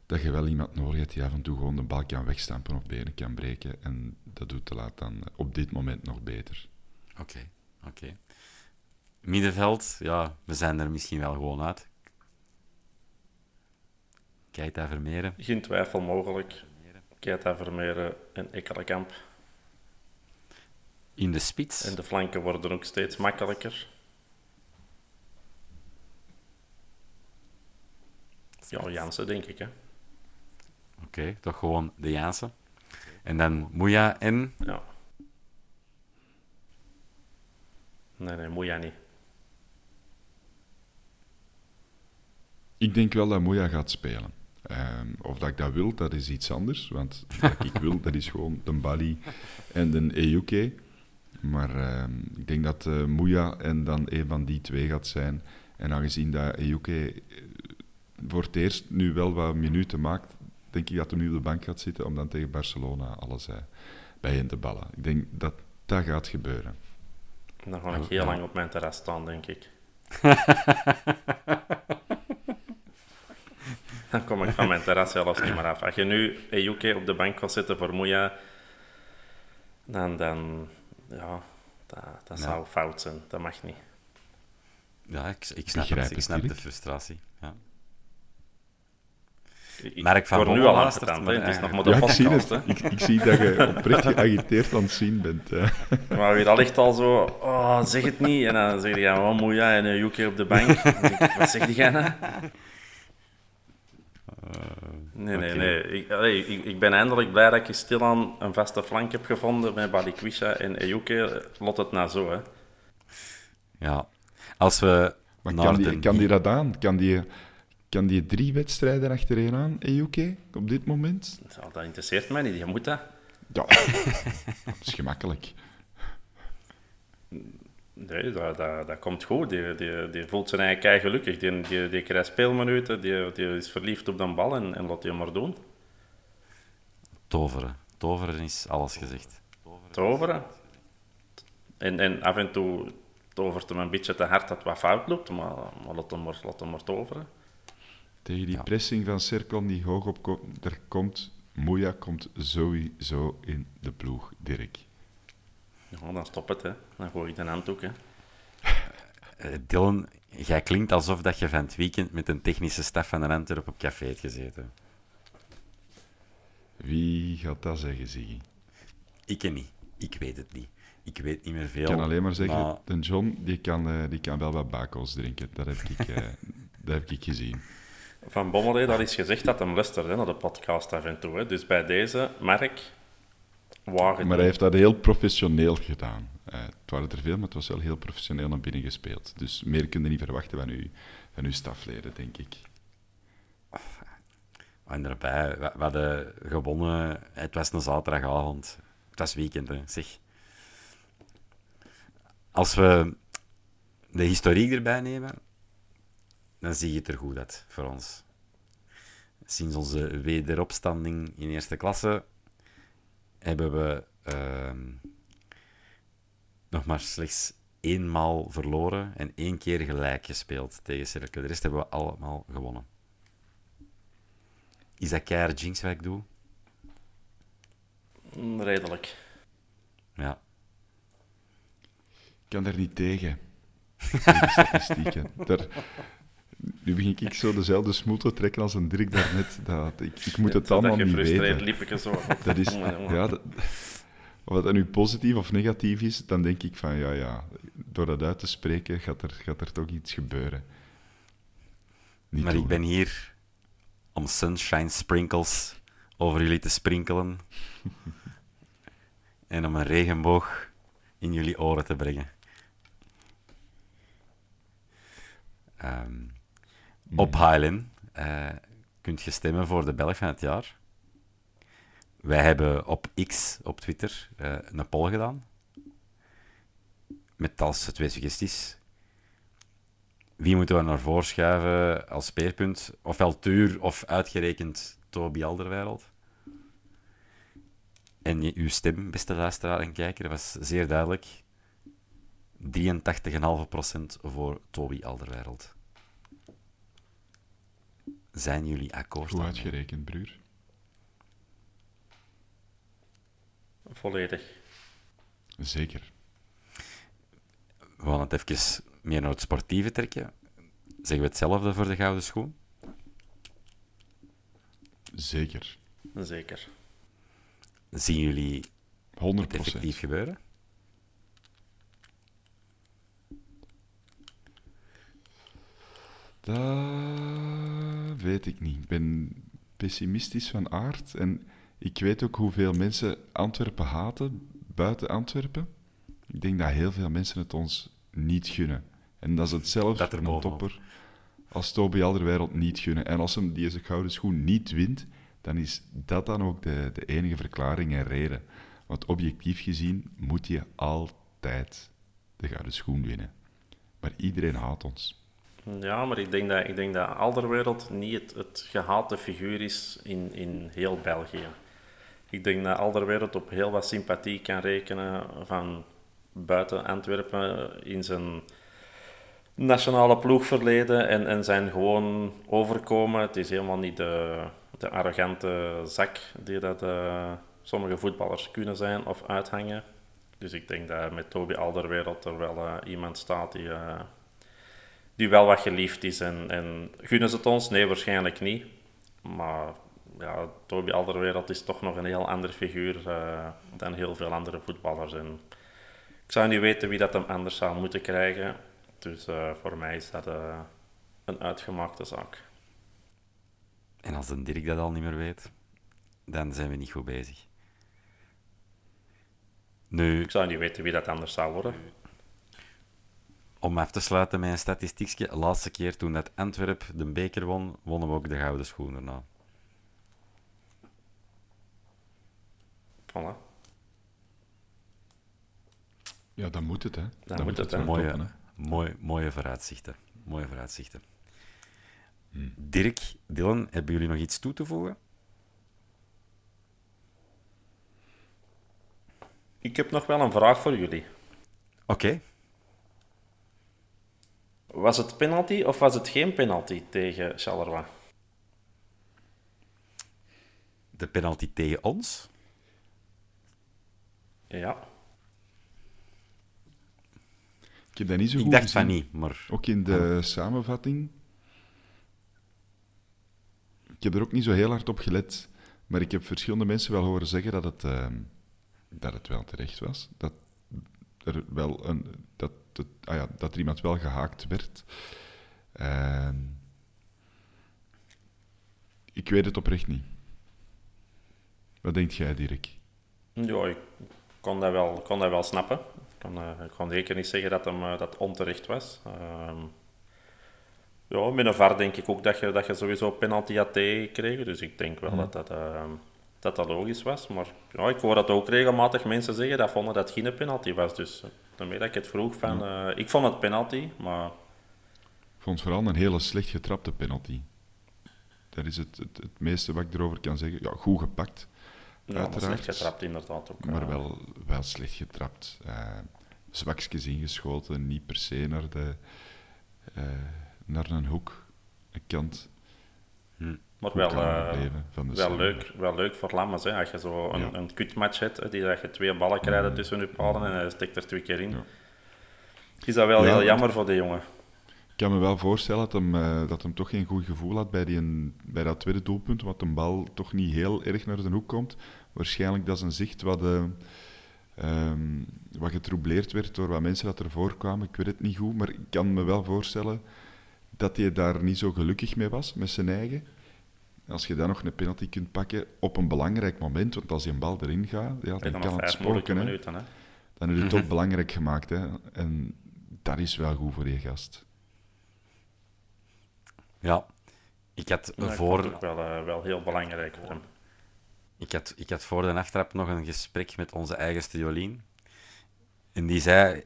dat je wel iemand nodig hebt die af en toe gewoon de bal kan wegstampen of benen kan breken. En dat doet de laat dan op dit moment nog beter. Oké, oké. Middenveld, ja, we zijn er misschien wel gewoon uit. Keita Vermeeren. Geen twijfel mogelijk. Keita Vermeeren en Ekkelenkamp. In de spits. En de flanken worden ook steeds makkelijker. Ja, Jansen, denk ik, hè. Oké, toch gewoon de Jaanse. En dan Moeja en... Ja. Nee, nee, Moeja niet. Ik denk wel dat Moeja gaat spelen. Ehm, of dat ik dat wil, dat is iets anders. Want wat ik wil, dat is gewoon de Bali en de Ejuke. Maar ehm, ik denk dat uh, Moeja en dan een van die twee gaat zijn. En aangezien dat Ejuke eh, voor het eerst nu wel wat minuten maakt, denk ik dat hij nu op de bank gaat zitten om dan tegen Barcelona alles uh, bij hen te ballen. Ik denk dat dat gaat gebeuren. Dan ga ik heel lang op mijn terras staan, denk ik. dan kom ik van mijn terras zelfs niet meer af. Als je nu Ejuke op de bank wil zitten voor Moeja, dan, dan ja, dat, dat zou fout zijn. Dat mag niet. Ja, ik, ik snap, het, ik snap de frustratie. Ja. Merk van word nu al aan het is nog maar de ja, podcast, ik, zie ik, ik, zie dat je oprecht geagiteerd aan het zien bent. Maar weer al ligt al zo, oh, zeg het niet. En dan zeg je, ja, wat moet jij en een UK op de bank? wat zeg jij nou? Nee, nee, nee. Ik, ik, ik, ben eindelijk blij dat ik stilaan een vaste flank heb gevonden met Balikwisha en Ejuke. Lot het nou zo, hè. Ja. Als we... Maar kan die, kan die dat aan? Kan die, kan die drie wedstrijden achtereen aan, Ejuke, op dit moment? dat interesseert mij niet. Je moet dat. Ja, dat is gemakkelijk. Nee, dat, dat, dat komt goed. Die, die, die voelt zijn eigen kei gelukkig. Die, die, die krijgt speelminuten, die, die is verliefd op de bal en, en laat die maar doen. Toveren. Toveren is alles gezegd. Toveren? En, en af en toe tovert hem een beetje te hard dat het wat fout loopt, maar, maar laat, hem maar, laat hem maar toveren. Tegen die pressing van Cirkel die hoog op er komt, Moeja komt sowieso in de ploeg, Dirk. Ja, dan stop het, hè. Dan gooi je de handdoek, hè. Uh, Dylan, jij klinkt alsof dat je van het weekend met een technische staf van de Antwerp op café hebt gezeten. Wie gaat dat zeggen, Ziggy? Ik niet. Ik weet het niet. Ik weet niet meer veel. Ik kan alleen maar zeggen, maar... de John die kan, uh, die kan wel wat bakels drinken. Dat heb ik, uh, dat heb ik gezien. Van Bommel, dat is gezegd dat hem luistert naar de podcast af en toe. Hè. Dus bij deze, Mark, maar hij heeft dat heel professioneel gedaan. Uh, het waren er veel, maar het was wel heel professioneel naar binnen gespeeld. Dus meer kun je niet verwachten van, u, van uw stafleden, denk ik. En daarbij, we, we, hadden gewonnen. Het was een zaterdagavond. Het was weekend, hè. zeg. Als we de historiek erbij nemen, dan zie je het er goed uit voor ons. Sinds onze wederopstanding in eerste klasse hebben we uh, nog maar slechts eenmaal verloren en één keer gelijk gespeeld tegen Cercle. De rest hebben we allemaal gewonnen. Is dat keihard jinx wat ik doe? Mm, redelijk. Ja. Ik kan er niet tegen. statistieken. Daar, nu begin ik zo dezelfde smoel te trekken als een Dirk daarnet. Dat, ik, ik moet het allemaal niet weten. liep ik zo. Dat is, ja, dat, of dat nu positief of negatief is, dan denk ik van ja, ja, door dat uit te spreken gaat er, gaat er toch iets gebeuren. Niet maar ik ben hier om sunshine sprinkles over jullie te sprinkelen en om een regenboog in jullie oren te brengen. Um, op Highland uh, kunt je stemmen voor de Belg van het jaar. Wij hebben op X, op Twitter, uh, een poll gedaan. Met als twee suggesties. Wie moeten we naar voren schuiven als speerpunt? Ofwel Tuur of uitgerekend Toby Alderwereld. En uw stem, beste luisteraar en kijker, was zeer duidelijk. 83,5% voor Toby Alderwereld. Zijn jullie akkoord? Hoe uitgerekend, broer? Volledig. Zeker. We gaan het even meer naar het sportieve trekken. Zeggen we hetzelfde voor de gouden schoen? Zeker. Zeker. Zien jullie 100%. het effectief gebeuren? Dat weet ik niet. Ik ben pessimistisch van aard en ik weet ook hoeveel mensen Antwerpen haten buiten Antwerpen. Ik denk dat heel veel mensen het ons niet gunnen. En dat is hetzelfde dat een topper als Toby Alderweireld niet gunnen. En als hem deze gouden schoen niet wint, dan is dat dan ook de, de enige verklaring en reden. Want objectief gezien moet je altijd de gouden schoen winnen. Maar iedereen haat ons. Ja, maar ik denk dat, ik denk dat Alderwereld niet het, het gehate figuur is in, in heel België. Ik denk dat Alderwereld op heel wat sympathie kan rekenen van buiten Antwerpen in zijn nationale ploegverleden en, en zijn gewoon overkomen. Het is helemaal niet de, de arrogante zak die dat uh, sommige voetballers kunnen zijn of uithangen. Dus ik denk dat met Toby Alderwereld er wel uh, iemand staat die, uh, die wel wat geliefd is. En, en gunnen ze het ons? Nee, waarschijnlijk niet. Maar ja, Toby Alderwereld is toch nog een heel ander figuur dan heel veel andere voetballers. En ik zou niet weten wie dat hem anders zou moeten krijgen. Dus uh, voor mij is dat uh, een uitgemaakte zaak. En als een Dirk dat al niet meer weet, dan zijn we niet goed bezig. Nu, ik zou niet weten wie dat anders zou worden. Om af te sluiten met een statistiekje. De laatste keer toen dat Antwerp de beker won, wonnen we ook de gouden schoen erna. Voilà. Ja, dan moet het, hè. Dan, dan moet het, het mooie, hè. Mooie, mooie vooruitzichten. Mooie vooruitzichten. Hmm. Dirk, Dylan, hebben jullie nog iets toe te voegen? Ik heb nog wel een vraag voor jullie. Oké. Okay. Was het penalty of was het geen penalty tegen Charleroi? De penalty tegen ons? Ja. Ik heb dat niet zo ik goed dacht gezien. van niet, maar... Ook in de ja. samenvatting. Ik heb er ook niet zo heel hard op gelet. Maar ik heb verschillende mensen wel horen zeggen dat het, uh, dat het wel terecht was. Dat er wel een... Dat, het, ah ja, dat er iemand wel gehaakt werd. Uh, ik weet het oprecht niet. Wat denk jij, Dirk? Ja, ik kon dat wel, kon dat wel snappen. Ik kan, uh, ik zeker niet zeggen dat hem uh, dat onterecht was. Uh, ja, met een VAR denk ik ook dat je, dat je sowieso penalty had tegengekregen. Dus ik denk wel mm. dat, dat, dat dat logisch was. Maar ja, ik hoor dat ook regelmatig mensen zeggen dat vonden dat het geen penalty was. Dus daarmee dat ik het vroeg van... Mm. ik vond het penalty, maar... Ik vond het vooral een hele slecht getrapte penalty. Dat is het, het, het meeste wat ik erover kan zeggen. Ja, goed gepakt. Ja, maar slecht getrapt inderdaad ook. Maar wel, wel slecht getrapt. Uh, zwakjes ingeschoten, niet per se naar, de, uh, naar een hoek, een kant. Hm. Maar wel, uh, wel, leuk, wel leuk voor Lammers. Hè? Als je zo een, ja. een kutmatch hebt, die dat je twee ballen krijgt tussen je palen en hij steekt er twee keer in. Ja. Is dat wel ja, heel jammer voor de jongen. Ik kan me wel voorstellen dat hem, uh, dat hem toch geen goed gevoel had bij, die een, bij dat tweede doelpunt, wat een bal toch niet heel erg naar de hoek komt. Waarschijnlijk dat zijn zicht wat, uh, um, wat getroubleerd werd door wat mensen dat ervoor kwamen. Ik weet het niet goed, maar ik kan me wel voorstellen dat hij daar niet zo gelukkig mee was, met zijn eigen. Als je dan nog een penalty kunt pakken op een belangrijk moment, want als die een bal erin gaat, ja, dan, dan kan het spoken. Hè. Minuten, hè? Dan heb je het toch belangrijk gemaakt. Hè. En dat is wel goed voor je gast. Ja, ik had ja, voor... Ik wel, uh, wel heel belangrijk voor hem. Ik had, ik had voor de aftrap nog een gesprek met onze eigenste Jolien. En die zei,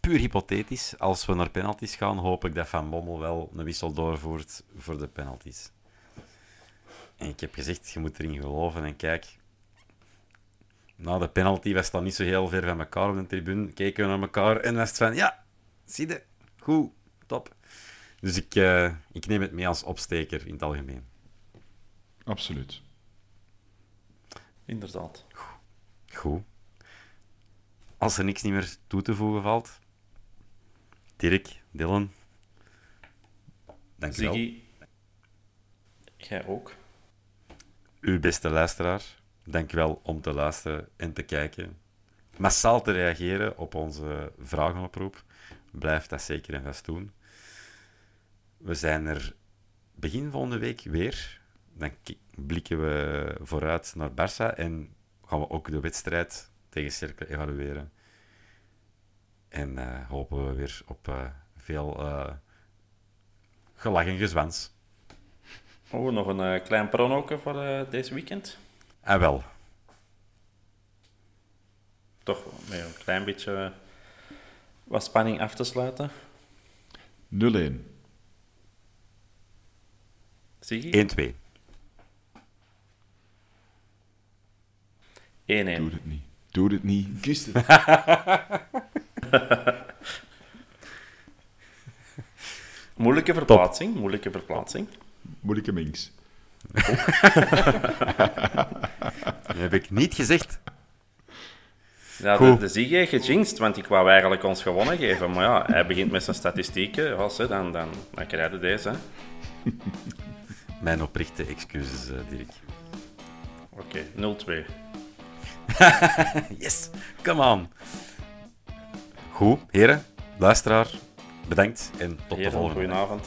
puur hypothetisch, als we naar penalties gaan, hoop ik dat Van Bommel wel een wissel doorvoert voor de penalties. En ik heb gezegd, je moet erin geloven. En kijk, na de penalty was dan niet zo heel ver van elkaar op de tribune. Keken we naar elkaar en was het van, ja, zie je, goed, top. Dus ik, uh, ik neem het mee als opsteker in het algemeen. Absoluut. Inderdaad. Goed. Als er niks niet meer toe te voegen valt. Dirk, Dylan. Dank je wel. Ziggy, jij ook. Uw beste luisteraar, dank je wel om te luisteren en te kijken. Massaal te reageren op onze vragenoproep. Blijf dat zeker en vast doen. We zijn er begin volgende week weer. Dan blikken we vooruit naar Barça en gaan we ook de wedstrijd tegen Cercle evalueren. En uh, hopen we weer op uh, veel uh, gelach en gezwans. Oh, nog een uh, klein pronoken voor uh, deze weekend? En wel. Toch met een klein beetje wat spanning af te sluiten. 0-1. Zie je? 1-2. 1-1. Doe het niet. Doe het niet. Kust het. moeilijke verplaatsing. Moeilijke verplaatsing. Moeilijke minks. Dat heb ik niet gezegd. Ja, de, de Ziggy heeft gejinxed, want ik wou eigenlijk ons gewonnen geven. Maar ja, hij begint met zijn statistieken. Ja, ze, dan, dan, dan krijg je deze. hè. Mijn oprechte excuses, eh, Dirk. Oké, 0-2. Yes, come on. Goed, heren, luisteraar, bedankt en tot de volgende. goedenavond.